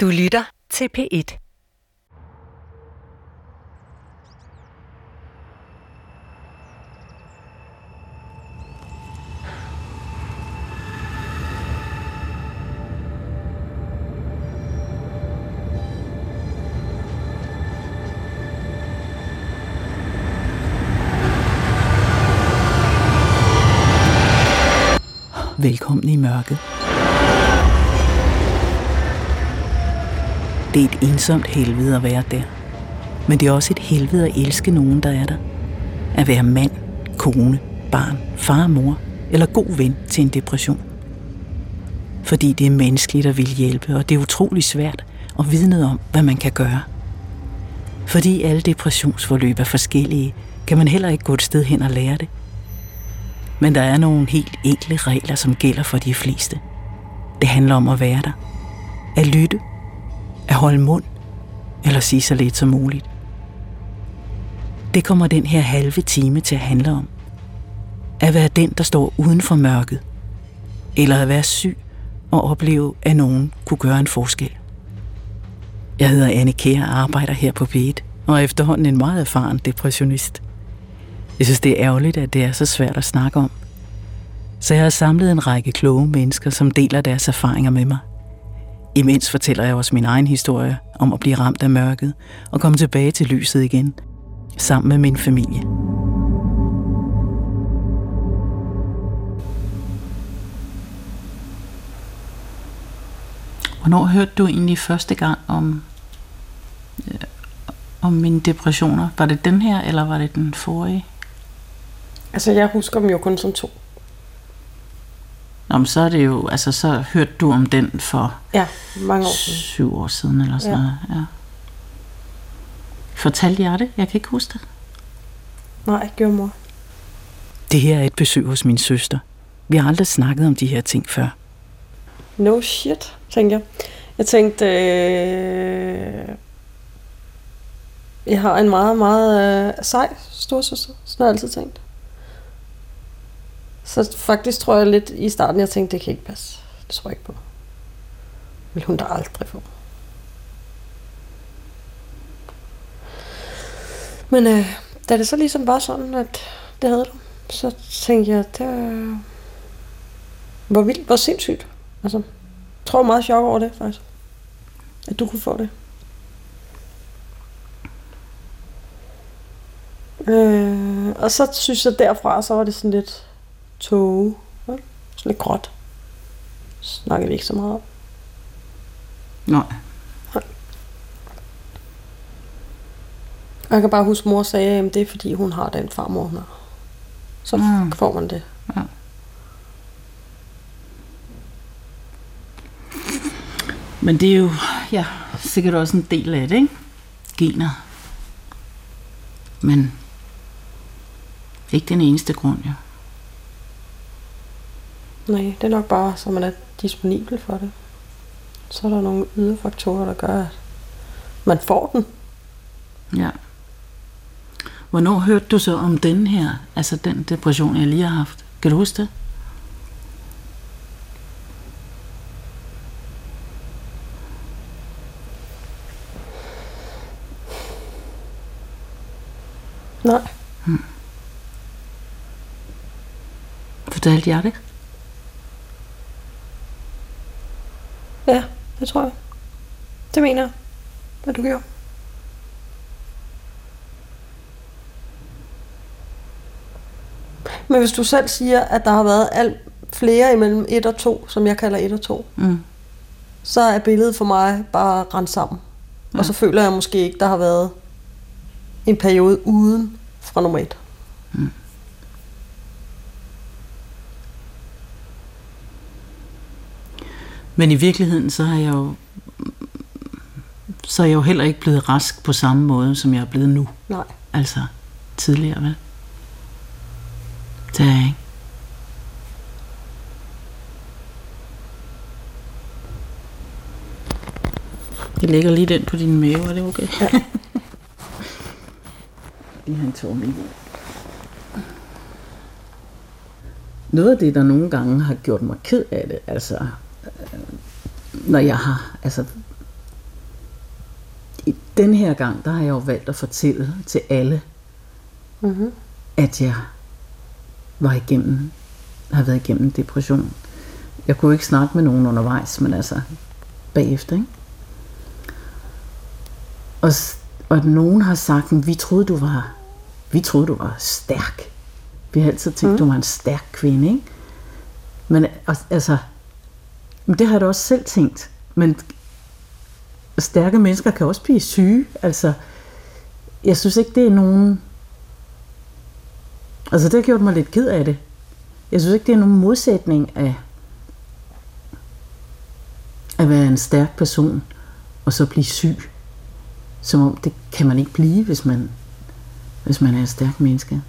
Du lytter til P1. Velkommen i mørket. Det er et ensomt helvede at være der. Men det er også et helvede at elske nogen, der er der. At være mand, kone, barn, far, mor eller god ven til en depression. Fordi det er menneskeligt at vil hjælpe, og det er utrolig svært at vide noget om, hvad man kan gøre. Fordi alle depressionsforløb er forskellige, kan man heller ikke gå et sted hen og lære det. Men der er nogle helt enkle regler, som gælder for de fleste. Det handler om at være der. At lytte. At holde mund. Eller sige så lidt som muligt. Det kommer den her halve time til at handle om. At være den, der står uden for mørket. Eller at være syg og opleve, at nogen kunne gøre en forskel. Jeg hedder Anne Kjær og arbejder her på Beat, og er efterhånden en meget erfaren depressionist. Jeg synes, det er ærgerligt, at det er så svært at snakke om. Så jeg har samlet en række kloge mennesker, som deler deres erfaringer med mig. Imens fortæller jeg også min egen historie om at blive ramt af mørket og komme tilbage til lyset igen, sammen med min familie. Hvornår hørte du egentlig første gang om, øh, om mine depressioner? Var det den her, eller var det den forrige? Altså, jeg husker dem jo kun som to. Nå, men så er det jo, altså så hørte du om den for Ja, mange år siden. syv år siden eller sådan Ja. noget. Ja. Fortalte jeg det? Jeg kan ikke huske det. Nej, gjorde mor. Det her er et besøg hos min søster. Vi har aldrig snakket om de her ting før. No shit, tænkte jeg. Jeg tænkte, øh... jeg har en meget, meget øh, sej storsøster. Sådan har jeg altid tænkt. Så faktisk tror jeg lidt i starten, jeg tænkte, det kan ikke passe. Det tror jeg ikke på. Vil hun da aldrig få. Men øh, da det så ligesom var sådan, at det havde du, så tænkte jeg, det var... Hvor vildt, hvor sindssygt. Altså, jeg tror meget chok over det, faktisk. At du kunne få det. Øh, og så synes jeg derfra, så var det sådan lidt tåge. Ja? Sådan lidt gråt. Snakkede vi ikke så meget om. Nej. Og jeg kan bare huske, mor sagde, at det er fordi, hun har den farmor, hun har. Så Mm. får man det. Ja. Men det er jo ja, sikkert også en del af det, ikke? Gener. Men ikke den eneste grund, jo. Nej, det er nok bare, så man er disponibel for det. Så er der nogle ydre faktorer, der gør, at man får den. Ja. Hvornår hørte du så om den her, altså den depression, jeg lige har haft? Kan du huske det? Nej. Fortalte jeg det? Ja, det tror jeg. Det mener jeg, hvad du gjorde. Men hvis du selv siger, at der har været alt flere imellem 1 og 2, som jeg kalder 1 og 2, Mm. så er billedet for mig bare rent sammen. Ja. Og så føler jeg måske ikke, der har været en periode uden fra nummer 1. Men i virkeligheden, så har jeg jo så er jeg jo heller ikke blevet rask på samme måde, som jeg er blevet nu. Nej. Altså tidligere, vel? Det er jeg ikke. Jeg lægger lige den på din mave, er det okay? Ja. have en tår med. Noget af det, der nogle gange har gjort mig ked af det, altså, når jeg har, altså, i den her gang, der har jeg jo valgt at fortælle til alle, Mm-hmm. at jeg var igennem, har været igennem depression. Jeg kunne ikke snakke med nogen undervejs, men altså bagefter, ikke? Og, og nogen har sagt, "Men vi troede, du var, vi troede, du var stærk. Vi har altid tænkt, mm. du var en stærk kvinde, ikke? Men al- altså, men det har jeg da også selv tænkt. Men stærke mennesker kan også blive syge. Altså, jeg synes ikke, det er nogen... Altså, det har gjort mig lidt ked af det. Jeg synes ikke, det er nogen modsætning af at være en stærk person, og så blive syg. Som om det kan man ikke blive, hvis man, hvis man er et stærkt menneske.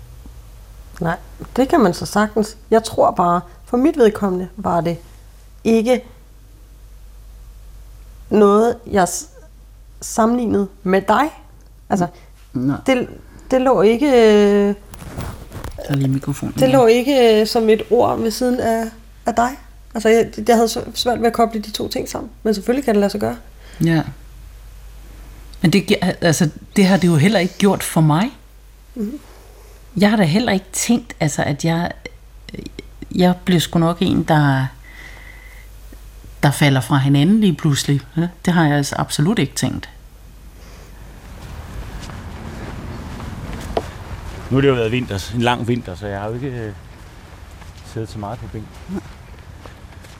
Nej, det kan man så sagtens. Jeg tror bare, for mit vedkommende var det ikke noget, jeg sammenlignede med dig. Altså, Nå, det, det lå ikke, øh, der er lige mikrofonen. det lå ikke øh, som et ord ved siden af, af dig. Altså, jeg, jeg havde svært ved at koble de to ting sammen. Men selvfølgelig kan det lade sig gøre. Ja. Men det, altså, det har det jo heller ikke gjort for mig. Jeg har da heller ikke tænkt, altså, at jeg, jeg blev sgu nok en, der, der falder fra hinanden lige pludselig. Det har jeg altså absolut ikke tænkt. Nu har det jo været vinter, en lang vinter, så jeg har jo ikke øh, siddet så meget på bænken.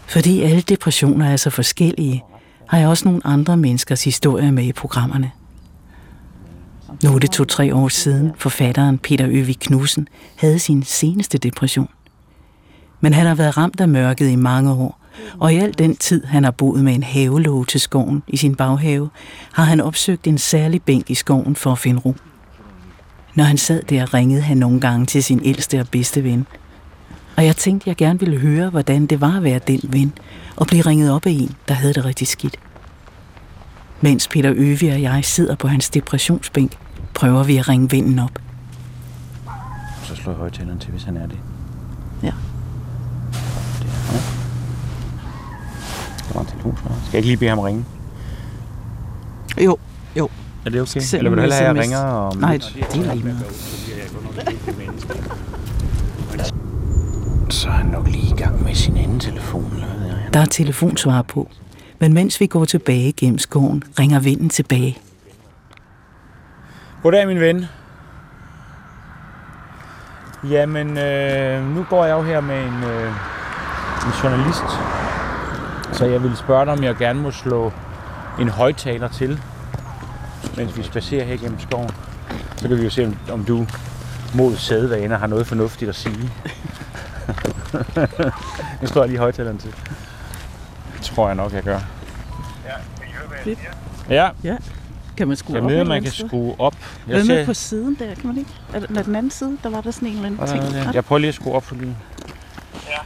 Fordi alle depressioner er så forskellige, har jeg også nogle andre menneskers historier med i programmerne. Nu er det to-tre år siden, forfatteren Peter Øvig Knudsen havde sin seneste depression. Men han har været ramt af mørket i mange år, og i al den tid, han har boet med en havelåge til skoven i sin baghave, har han opsøgt en særlig bænk i skoven for at finde ro. Når han sad der, ringede han nogle gange til sin ældste og bedste ven, og jeg tænkte, jeg gerne ville høre, hvordan det var at være den ven, og blive ringet op af en, der havde det rigtig skidt. Mens Peter Øvi og jeg sidder på hans depressionsbænk, prøver vi at ringe vennen op. Så slår jeg højtaleren til, hvis han er det. Ja. Det er han. Telefonsvarer. Skal jeg ikke lige bede ham ringe? Jo, jo. Er det okay? Eller vil du hellere have, at jeg ringer om Nej, det er lige meget. Så er han nok lige i gang med sin anden telefon. Der er telefonsvar på. Men mens vi går tilbage gennem skoven, ringer vennen tilbage. Goddag, min ven. Jamen, øh, nu går jeg jo her med en, øh, en journalist. Så jeg vil spørge dig, om jeg gerne må slå en højtaler til, mens vi spacerer her gennem skoven. Så kan vi jo se, om, du mod sædvaner har noget fornuftigt at sige. nu står jeg lige højtaleren til. Det tror jeg nok, jeg gør. Ja, Ja, kan man skrue jeg op? om man eller kan skrue op. sted? Hvad med på siden der, kan man ikke? Er der den anden side, der var der sådan en eller anden ting. Ja, ja. Jeg prøver lige at skrue op for lyden. Ja.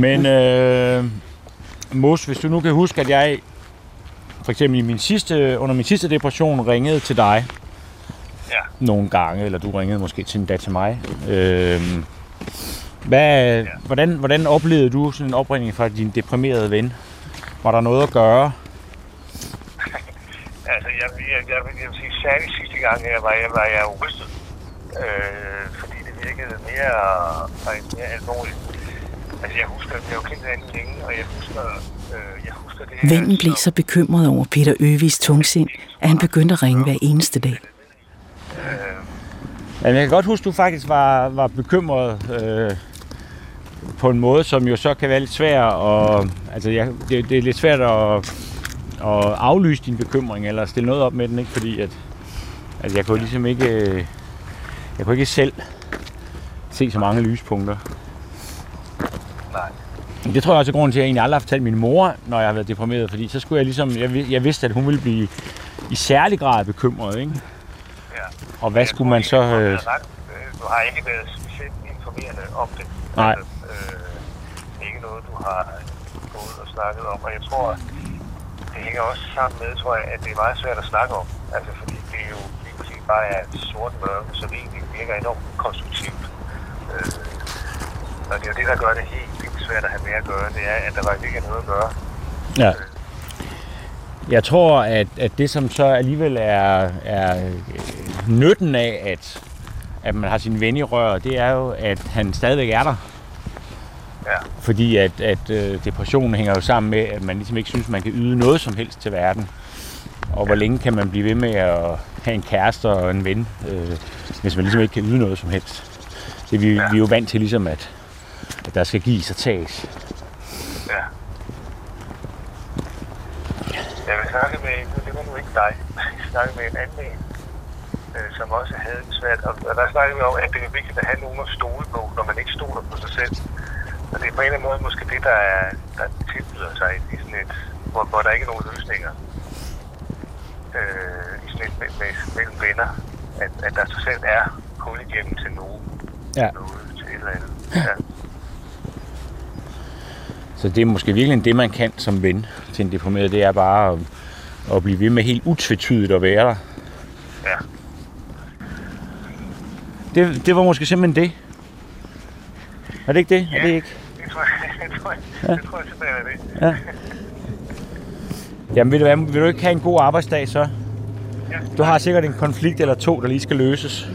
Men øh, Mos, hvis du nu kan huske, at jeg for eksempel i min sidste, under min sidste depression ringede til dig Ja. nogle gange, eller du ringede måske til endda til mig. Øh, hvad, ja. hvordan, hvordan oplevede du sådan en opringning fra din deprimerede ven? Var der noget at gøre? Altså, jeg, jeg, jeg, jeg vil sige, særligt sidste gang, jeg var, jeg var jeg rystet. Øh, fordi det virkede mere, faktisk mere alvorligt. Altså, jeg husker, jeg har jo kendt hinanden længe, og jeg husker, øh, jeg husker det her. Vennen blev så bekymret over Peter Øvis tungsind, at han begyndte at ringe hver eneste dag. Jamen, jeg kan godt huske, at du faktisk var, var bekymret øh, på en måde, som jo så kan være lidt svær. Og, altså, jeg, det, det er lidt svært at, at aflyse din bekymring, eller stille noget op med den, ikke? fordi at, at jeg kunne ligesom ikke, øh, jeg kunne ikke selv se så mange lyspunkter. Det tror jeg også er grunden til, at jeg egentlig aldrig har fortalt min mor, når jeg har været deprimeret, fordi så skulle jeg ligesom, jeg, jeg vidste, at hun ville blive i særlig grad bekymret, ikke? Ja. Og hvad skulle man så... Øh... Øh, Du har ikke været specielt informerende om det. Nej. Altså, øh, ikke noget, du har gået og snakket om. Og jeg tror, det hænger også sammen med, tror jeg, at det er meget svært at snakke om. Altså, fordi det er jo lige præcis bare er et sort mørke, som egentlig virker enormt konstruktivt. Øh, og det er jo det, der gør det helt svært at have med at gøre. Det er, at der faktisk ikke er noget at gøre. ja. Jeg tror, at, at det som så alligevel er, er nytten af, at, at man har sin ven i rør, det er jo, at han stadigvæk er der. Ja. Fordi at, at øh, depressionen hænger jo sammen med, at man ligesom ikke synes, man kan yde noget som helst til verden. Og hvor længe kan man blive ved med at have en kæreste og en ven, øh, hvis man ligesom ikke kan yde noget som helst. Det vi, ja. vi er jo vant til ligesom, at, at der skal gives og tages. Ja. Jeg vil snakke med, nu det var nu ikke dig, jeg snakke med en anden en, øh, som også havde det svært. Og, der snakkede vi om, at det er vigtigt at have nogen at stole på, når man ikke stoler på sig selv. Og det er på en eller anden måde måske det, der, er, der tilbyder sig i sådan et, hvor, hvor der ikke er nogen løsninger. Øh, I sådan et med, med, mellem venner. At, at der trods alt er hul igennem til nogen. Ja. Noget til et eller andet. Ja. Så det er måske virkelig det, man kan som ven til en deprimeret, det er bare at, at blive ved med helt utvetydigt at være der. ja. Det, det var måske simpelthen det. Er det ikke det? Er det ikke? Det tror jeg, det tror jeg, ja. det tror jeg simpelthen er det. Ja. Jamen ved du hvad, vil du ikke have en god arbejdsdag så? Ja. Du har sikkert en konflikt eller to, der lige skal løses.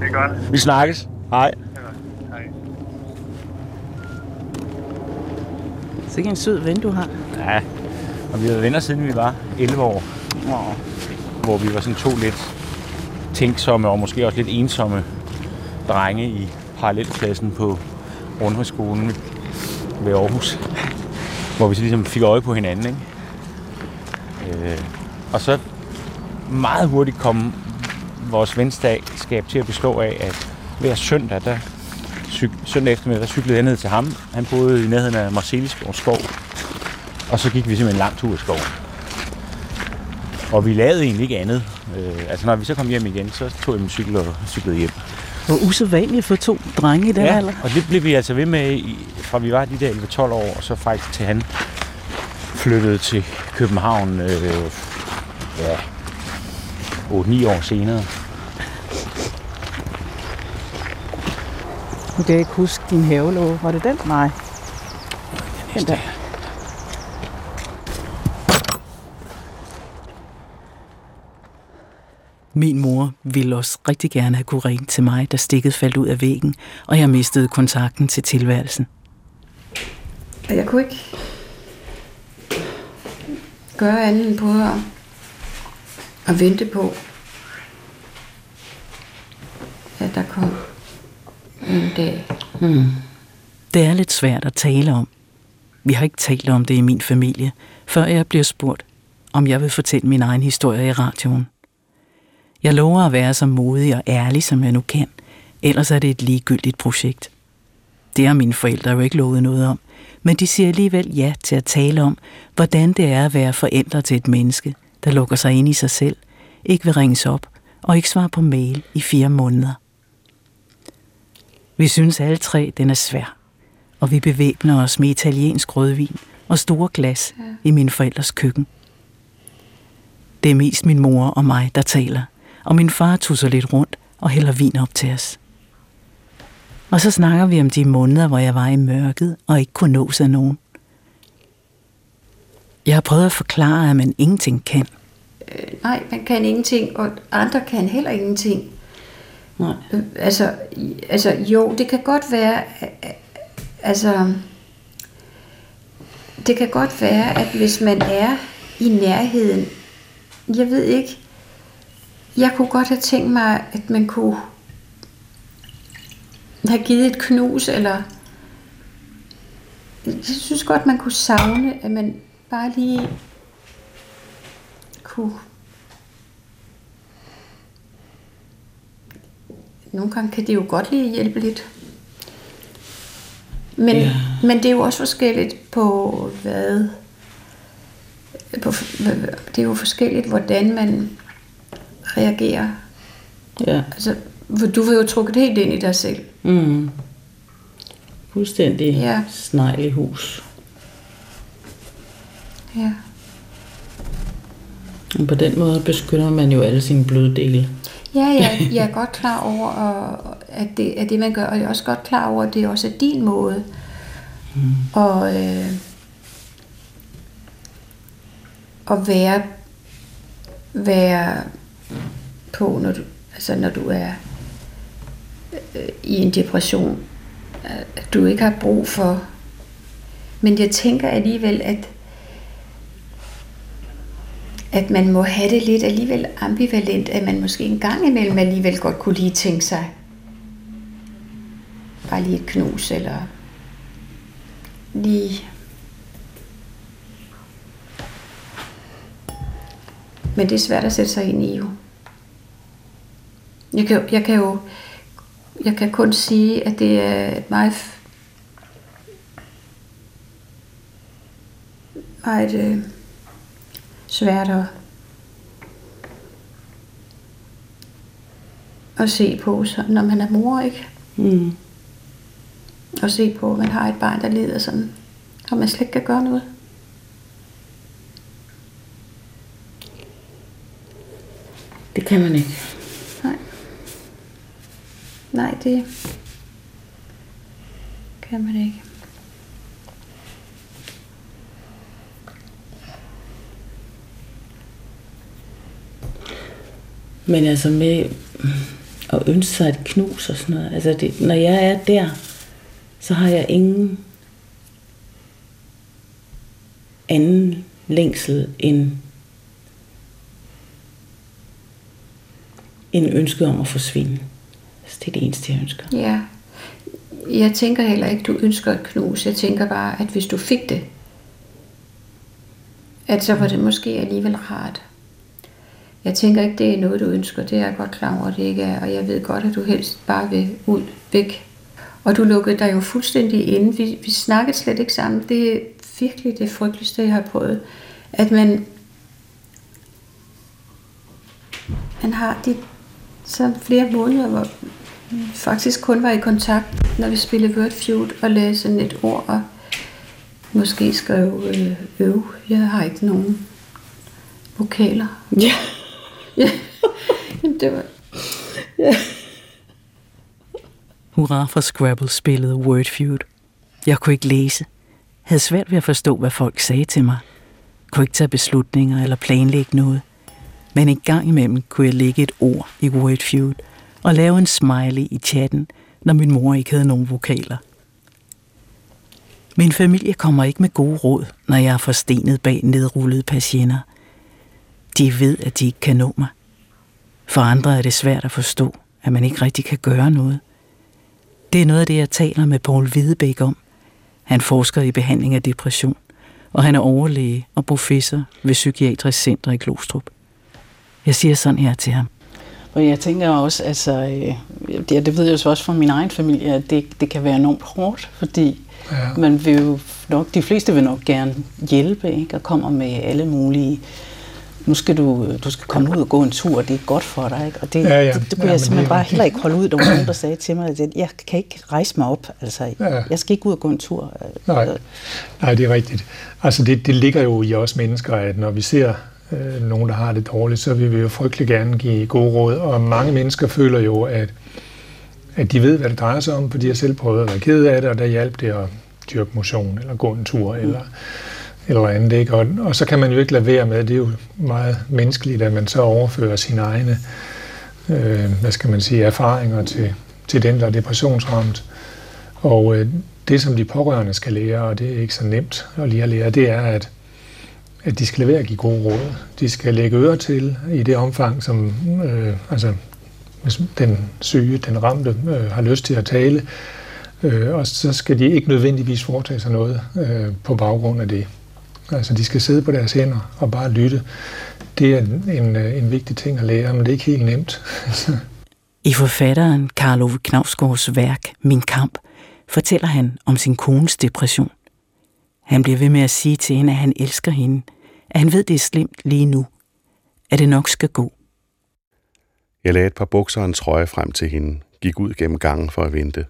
Det er godt. Vi snakkes. Hej. Så ikke en sød ven, du har. Ja, og vi har været venner siden vi var 11 år. Wow. Hvor vi var sådan to lidt tænksomme og måske også lidt ensomme drenge i parallelklassen på Rundhøjskolen ved Aarhus. Hvor vi så ligesom fik øje på hinanden. Ikke? Øh, og så meget hurtigt kom vores venskab til at bestå af, at hver søndag, der cyk- søndag eftermiddag, der cyklede jeg ned til ham. Han boede i nærheden af Marcelisborg skov. Og så gik vi simpelthen en lang tur i skoven. Og vi lavede egentlig ikke andet. Øh, altså når vi så kom hjem igen, så tog jeg min cykel og cyklede hjem. Hvor usædvanligt for to drenge i den Ja, alder. og det blev vi altså ved med, i, fra vi var de der 11-12 år, og så faktisk til han flyttede til København øh, ja, 8-9 år senere. Nu kan jeg ikke huske din havelåge. Var det den? Nej. Den der. Min mor ville også rigtig gerne have kunne ringe til mig, da stikket faldt ud af væggen, og jeg mistede kontakten til tilværelsen. Og jeg kunne ikke gøre andet end på at, at vente på, at der kom en dag. Det er lidt svært at tale om. Vi har ikke talt om det i min familie, før jeg bliver spurgt, om jeg vil fortælle min egen historie i radioen. Jeg lover at være så modig og ærlig, som jeg nu kan, ellers er det et ligegyldigt projekt. Det har mine forældre jo ikke lovet noget om, men de siger alligevel ja til at tale om, hvordan det er at være forældre til et menneske, der lukker sig ind i sig selv, ikke vil ringes op og ikke svare på mail i fire måneder. Vi synes alle tre, den er svær, og vi bevæbner os med italiensk rødvin og store glas ja. i mine forældres køkken. Det er mest min mor og mig, der taler, og min far tusser lidt rundt og hælder vin op til os. Og så snakker vi om de måneder, hvor jeg var i mørket og ikke kunne nås af nogen. Jeg har prøvet at forklare, at man ingenting kan. Øh, nej, man kan ingenting, og andre kan heller ingenting. Nej. Øh, altså, altså jo, det kan godt være, altså, det kan godt være, at hvis man er i nærheden, jeg ved ikke, jeg kunne godt have tænkt mig, at man kunne have givet et knus, eller jeg synes godt, man kunne savne, at man bare lige kunne Nogle gange kan det jo godt lige hjælpe lidt. Men, ja. men det er jo også forskelligt på hvad... På, det er jo forskelligt, hvordan man reagerer. Ja. Altså, du vil jo trukket helt ind i dig selv. Mm. Fuldstændig Ja. snegl i hus. Ja. Og på den måde beskytter man jo alle sine bløde dele. Ja, jeg, jeg er godt klar over, at det er det, man gør, og jeg er også godt klar over, at det også er din måde. Mm. Og, øh, at være, være på, når du, altså når du er øh, i en depression, at du ikke har brug for. Men jeg tænker alligevel, at at man må have det lidt alligevel ambivalent, at man måske en gang imellem alligevel godt kunne lige tænke sig bare lige et knus, eller lige Men det er svært at sætte sig ind i jo. Jeg kan, jeg kan jo jeg kan kun sige, at det er et meget, meget øh, svært at, at se på, så, når man er mor, ikke? Mm. Og se på, at man har et barn, der lider sådan, og man slet ikke kan gøre noget. Det kan man ikke. Nej. Nej, det kan man ikke. Men altså med at ønske sig et knus og sådan noget. Altså det, når jeg er der, så har jeg ingen anden længsel end en ønske om at forsvinde. Altså, det er det eneste, jeg ønsker. Ja. Jeg tænker heller ikke, du ønsker et knus. Jeg tænker bare, at hvis du fik det, at så var det måske alligevel rart. Jeg tænker ikke, det er noget, du ønsker. Det er jeg godt klar over, det ikke er. Og jeg ved godt, at du helst bare vil ud, væk. Og du lukkede dig jo fuldstændig inde. Vi, vi snakkede slet ikke sammen. Det er virkelig det frygteligste, jeg har prøvet. At man, man har de så flere måneder, hvor vi faktisk kun var i kontakt, når vi spillede Word Feud og lagde sådan et ord og måske skrev øh, øv. Jeg har ikke nogen vokaler. Ja. Ja, Jamen, det var... ja. Hurra for Scrabble spillede Word Feud. Jeg kunne ikke læse. Havde svært ved at forstå, hvad folk sagde til mig. Kunne ikke tage beslutninger eller planlægge noget. Men en gang imellem kunne jeg lægge et ord i Word Feud og lave en smiley i chatten, når min mor ikke havde nogen vokaler. Min familie kommer ikke med gode råd, når jeg er forstenet bag nedrullede patienter. De ved, at de ikke kan nå mig. For andre er det svært at forstå, at man ikke rigtig kan gøre noget. Det er noget af det, jeg taler med Paul Hvidebæk om. Han forsker i behandling af depression, og han er overlæge og professor ved Psykiatrisk Center i Glostrup. Jeg siger sådan her til ham. Og jeg tænker også, altså, øh, det, det ved jeg jo også fra min egen familie, at det, det kan være enormt hårdt, fordi ja. man vil jo nok, de fleste vil nok gerne hjælpe, ikke? og kommer med alle mulige nu skal du, du skal komme ud og gå en tur, og det er godt for dig. Ikke? Og det, ja, ja. det, det kunne ja, jeg simpelthen bare heller ikke holde ud. Der var nogen, der sagde til mig, at jeg kan ikke rejse mig op. Altså, ja. Jeg skal ikke ud og gå en tur. Nej, Nej det er rigtigt. Altså, det, det ligger jo i os mennesker, at når vi ser øh, nogen, der har det dårligt, så vil vi jo frygtelig gerne give gode råd. Og mange mennesker føler jo, at, at de ved, hvad det drejer sig om, for de har selv prøvet at være ked af det, og der hjælper det at dyrke motion, eller gå en tur, mm. eller eller andet. Ikke? Og, og så kan man jo ikke lade være med, det er jo meget menneskeligt, at man så overfører sine egne øh, hvad skal man sige, erfaringer til, til den, der er depressionsramt. Og øh, det, som de pårørende skal lære, og det er ikke så nemt at lige at lære, det er, at, at de skal lade være at give gode råd. De skal lægge øre til i det omfang, som øh, altså, hvis den syge, den ramte, øh, har lyst til at tale, øh, og så skal de ikke nødvendigvis foretage sig noget øh, på baggrund af det. Altså, de skal sidde på deres hænder og bare lytte. Det er en, en, en vigtig ting at lære, men det er ikke helt nemt. I forfatteren Karl Ove Knavsgaards værk Min Kamp fortæller han om sin kones depression. Han bliver ved med at sige til hende, at han elsker hende, at han ved, det er slemt lige nu, at det nok skal gå. Jeg lagde et par bukser og en trøje frem til hende, gik ud gennem gangen for at vente,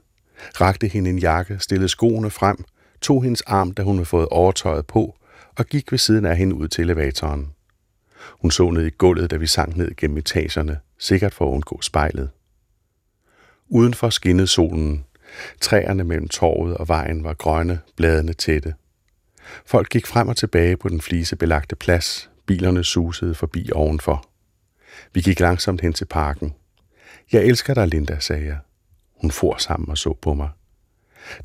rakte hende en jakke, stillede skoene frem, tog hendes arm, da hun havde fået overtøjet på, og gik ved siden af hende ud til elevatoren. Hun så ned i gulvet, da vi sank ned gennem etagerne, sikkert for at undgå spejlet. Udenfor skinnede solen. Træerne mellem torvet og vejen var grønne, bladene tætte. Folk gik frem og tilbage på den flisebelagte plads. Bilerne susede forbi ovenfor. Vi gik langsomt hen til parken. Jeg elsker dig, Linda, sagde jeg. Hun for sammen og så på mig.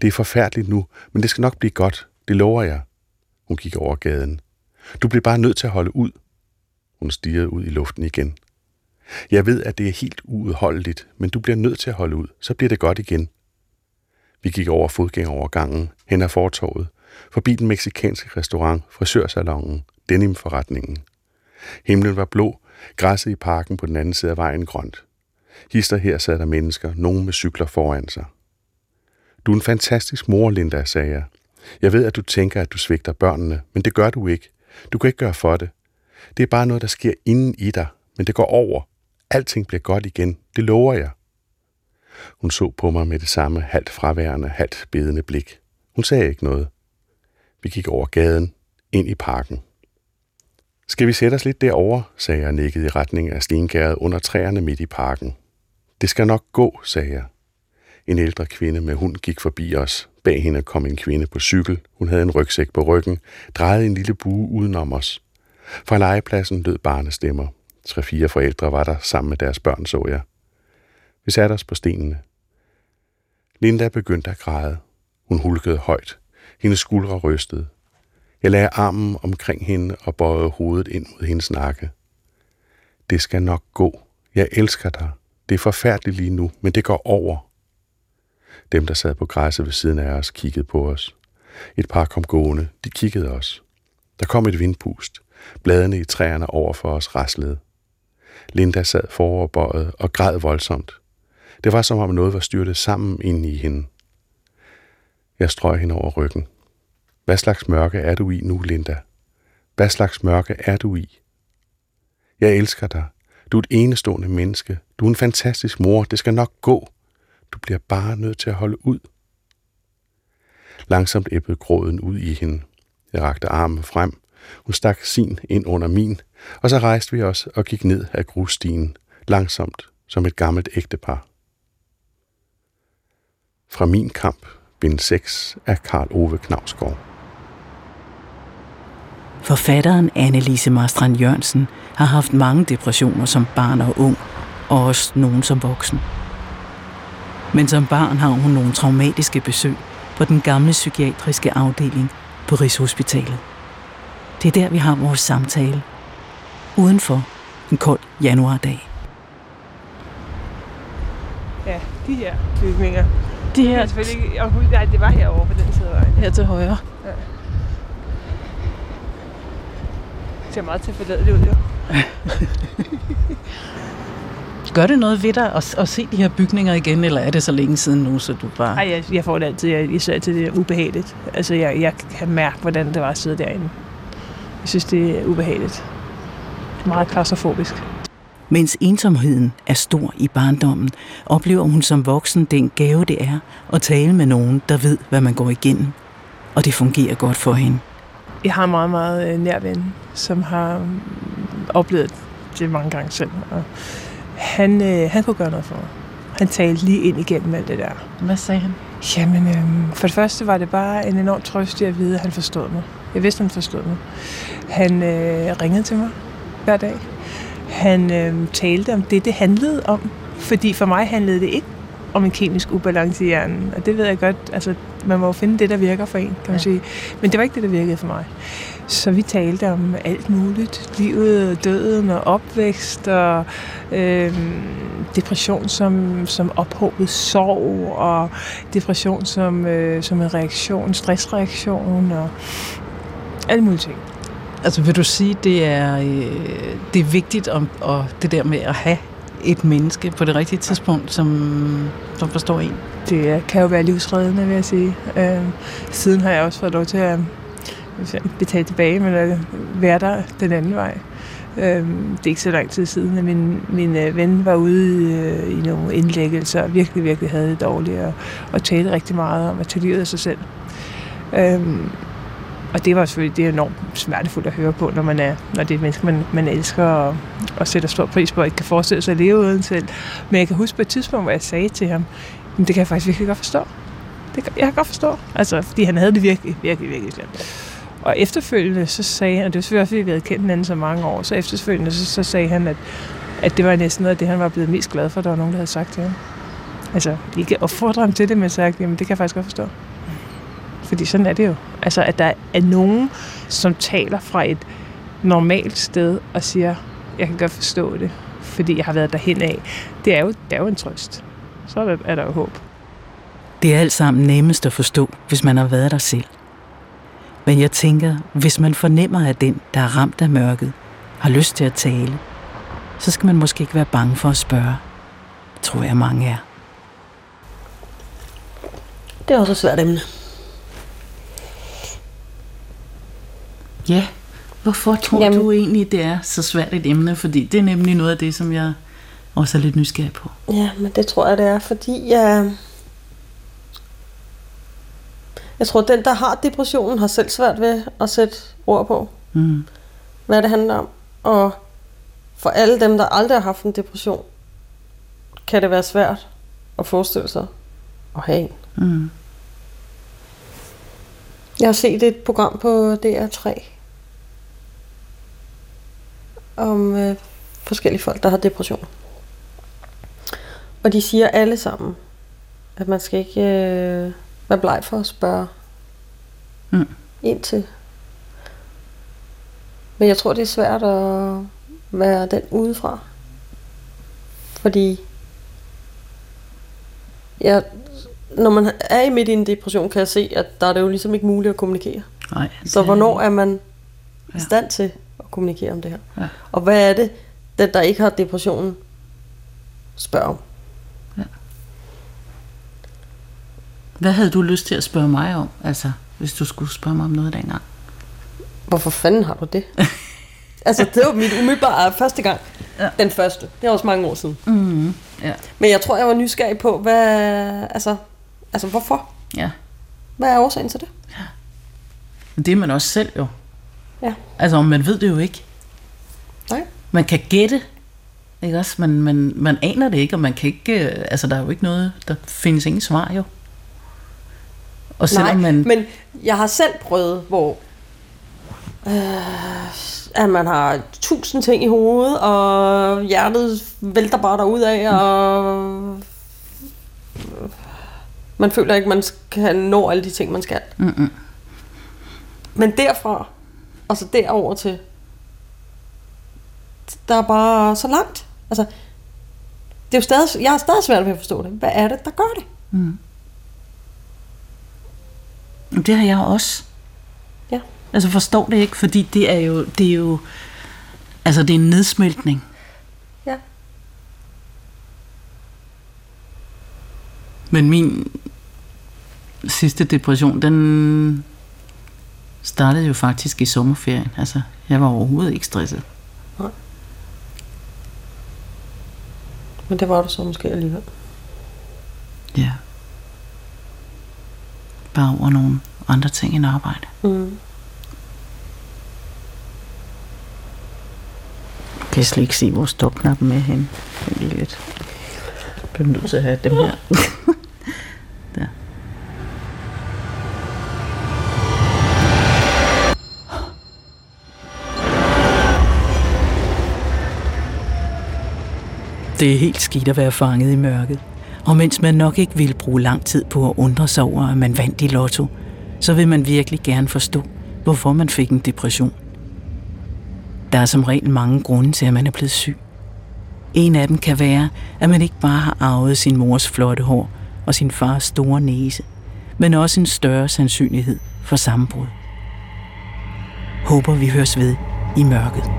Det er forfærdeligt nu, men det skal nok blive godt. Det lover jeg. Hun gik over gaden. Du bliver bare nødt til at holde ud. Hun stirrede ud i luften igen. Jeg ved, at det er helt uudholdeligt, men du bliver nødt til at holde ud. Så bliver det godt igen. Vi gik over fodgængerovergangen, hen ad fortorvet, forbi den meksikanske restaurant, frisørsalongen, denimforretningen. Himlen var blå, græsset i parken på den anden side af vejen grønt. Hister her sad der mennesker, nogen med cykler foran sig. Du er en fantastisk mor, Linda, sagde jeg. Jeg ved, at du tænker, at du svigter børnene, men det gør du ikke. Du kan ikke gøre for det. Det er bare noget, der sker inden i dig, men det går over. Alting bliver godt igen, det lover jeg. Hun så på mig med det samme halvt fraværende, halvt bedende blik. Hun sagde ikke noget. Vi gik over gaden, ind i parken. Skal vi sætte os lidt derover, sagde jeg nikket i retning af stengæret under træerne midt i parken. Det skal nok gå, sagde jeg. En ældre kvinde med hund gik forbi os. Bag hende kom en kvinde på cykel. Hun havde en rygsæk på ryggen, drejede en lille bue udenom os. Fra legepladsen lød barnestemmer. Tre-fire forældre var der sammen med deres børn, så jeg. Vi satte os på stenene. Linda begyndte at græde. Hun hulkede højt. Hendes skuldre rystede. Jeg lagde armen omkring hende og bøjede hovedet ind mod hendes nakke. Det skal nok gå. Jeg elsker dig. Det er forfærdeligt lige nu, men det går over. Dem, der sad på græsset ved siden af os, kiggede på os. Et par kom gående. De kiggede os. Der kom et vindpust. Bladene i træerne over for os raslede. Linda sad foroverbøjet og græd voldsomt. Det var som om noget var styrtet sammen inde i hende. Jeg strøg hende over ryggen. Hvad slags mørke er du i nu, Linda? Hvad slags mørke er du i? Jeg elsker dig. Du er et enestående menneske. Du er en fantastisk mor. Det skal nok gå. Du bliver bare nødt til at holde ud. Langsomt æbbede gråden ud i hende. Jeg rakte armen frem. Hun stak sin ind under min, og så rejste vi os og gik ned ad grusstien, langsomt som et gammelt ægtepar. Fra min kamp, bind 6 af Karl Ove Knavsgaard. Forfatteren Annelise Marstrand Jørgensen har haft mange depressioner som barn og ung, og også nogen som voksen. Men som barn har hun nogle traumatiske besøg på den gamle psykiatriske afdeling på Rigshospitalet. Det er der, vi har vores samtale. Udenfor en kold januardag. Ja, de her bygninger. De her... her Selvfølgelig ikke... Og, nej, det var herovre på den side af vejen. her til højre. Ja. Det ser meget tilforladeligt ud, jo. Gør det noget ved dig at, at se de her bygninger igen, eller er det så længe siden nu, så du bare... Ej, jeg, jeg får det altid, jeg, især til det er ubehageligt. Altså, jeg, jeg kan mærke, hvordan det var at sidde derinde. Jeg synes, det er ubehageligt. Meget klaustrofobisk. Mens ensomheden er stor i barndommen, oplever hun som voksen den gave, det er at tale med nogen, der ved, hvad man går igennem. Og det fungerer godt for hende. Jeg har en meget, meget øh, nær ven, som har oplevet det mange gange selv. Og han, øh, han kunne gøre noget for mig. Han talte lige ind igennem alt det der. Hvad sagde han? Jamen, øh, for det første var det bare en enorm trøst i at vide, at han forstod mig. Jeg vidste, han forstod mig. Han øh, ringede til mig hver dag. Han øh, talte om det, det handlede om. Fordi for mig handlede det ikke om en kemisk ubalance i hjernen. Og det ved jeg godt, altså man må jo finde det, der virker for en, kan man ja. sige. Men det var ikke det, der virkede for mig. Så vi talte om alt muligt. Livet, døden og opvækst og øh, depression som, som ophobet sorg og depression som, øh, som en reaktion, stressreaktion og alle mulige ting. Altså vil du sige, det er, øh, det er vigtigt om, og det der med at have et menneske på det rigtige tidspunkt, som, som forstår en? Det kan jo være livsreddende, vil jeg sige. Øh, siden har jeg også fået lov til at jeg betale tilbage, men at være der den anden vej. Øh, det er ikke så lang tid siden, at min, min øh, ven var ude øh, i nogle indlæggelser og virkelig, virkelig havde det dårligt og, og talte rigtig meget om at tage livet af sig selv. Øh, og det var selvfølgelig det er enormt smertefuldt at høre på, når man er, når det er et menneske, man, man elsker og, og sætter stor pris på, og ikke kan forestille sig at leve uden selv. Men jeg kan huske på et tidspunkt, hvor jeg sagde til ham, men det kan jeg faktisk virkelig godt forstå. Det kan, jeg kan godt forstå. Altså, fordi han havde det virkelig, virkelig, virkelig slemt. Og efterfølgende så sagde han, og det var selvfølgelig også, fordi vi havde kendt hinanden så mange år, så efterfølgende så, så sagde han, at, at det var næsten noget af det, han var blevet mest glad for, at der var nogen, der havde sagt til ham. Altså, ikke opfordre ham til det, men sagt, jamen det kan jeg faktisk godt forstå. Fordi sådan er det jo. Altså, at der er nogen, som taler fra et normalt sted og siger, jeg kan godt forstå det, fordi jeg har været derhen af. Det er jo, det er jo en trøst. Så er der, er der jo håb. Det er alt sammen nemmest at forstå, hvis man har været der selv. Men jeg tænker, hvis man fornemmer, at den, der er ramt af mørket, har lyst til at tale, så skal man måske ikke være bange for at spørge. Det tror jeg, mange er. Det er også et svært emne. Ja, hvorfor tror Jamen- du egentlig, det er så svært et emne? Fordi det er nemlig noget af det, som jeg også er lidt nysgerrig på. Ja, men det tror jeg, det er, fordi jeg... Jeg tror, den, der har depressionen, har selv svært ved at sætte ord på, Mm. hvad det handler om. Og for alle dem, der aldrig har haft en depression, kan det være svært at forestille sig at have en. Mm. Jeg har set et program på DR3 om øh, forskellige folk, der har depression. Og de siger alle sammen, at man skal ikke øh, være bleg for at spørge Mm. ind til. Men jeg tror, det er svært at være den udefra. Fordi jeg, når man er i midt i en depression, kan jeg se, at der er det jo ligesom ikke muligt at kommunikere. Nej, Så hvornår er man i Ja. stand til at kommunikere om det her? Ja. Og hvad er det, den der ikke har depressionen, spørger om? Hvad havde du lyst til at spørge mig om? Altså, hvis du skulle spørge mig om noget dengang. Hvorfor fanden har du det? altså, det var mit umiddelbare første gang. Ja. Den første. Det er også mange år siden. Mm. Ja. Men jeg tror, jeg var nysgerrig på, hvad, altså, altså hvorfor? ja. Hvad er årsagen til det? Men det er man også selv jo. Ja. Altså, man ved det jo ikke. Nej. Man kan gætte, ikke også? Man, man, man aner det ikke, og man kan ikke... øh, Altså, der er jo ikke noget... Der findes ingen svar jo. Og selvom Nej, man... men jeg har selv prøvet, hvor øh, at man har tusind ting i hovedet, og hjertet vælter bare derud af, og man føler ikke, man kan nå alle de ting, man skal. Mm-mm. Men derfra, og så derover til, der er bare så langt. Altså, det er jo stadig, jeg har stadig svært ved at forstå det. Hvad er det, der gør det? Mm. Det har jeg også. Ja. Altså forstår det ikke, fordi det er jo, det er jo, altså det er en nedsmeltning. Ja. Men min sidste depression, den startede jo faktisk i sommerferien. Altså, jeg var overhovedet ikke stresset. Men det var du så måske alligevel. Ja. Bare over nogle andre ting end arbejde. Mm. Kan jeg slet ikke se, hvor stopknappen er henne. Det er lidt. Jeg bliver nødt til at have dem her. Der. Det er helt skidt at være fanget i mørket. Og mens man nok ikke vil bruge lang tid på at undre sig over, at man vandt i lotto, så vil man virkelig gerne forstå, hvorfor man fik en depression. Der er som regel mange grunde til, at man er blevet syg. En af dem kan være, at man ikke bare har arvet sin mors flotte hår og sin fars store næse, men også en større sandsynlighed for sammenbrud. Håber vi høres ved i mørket.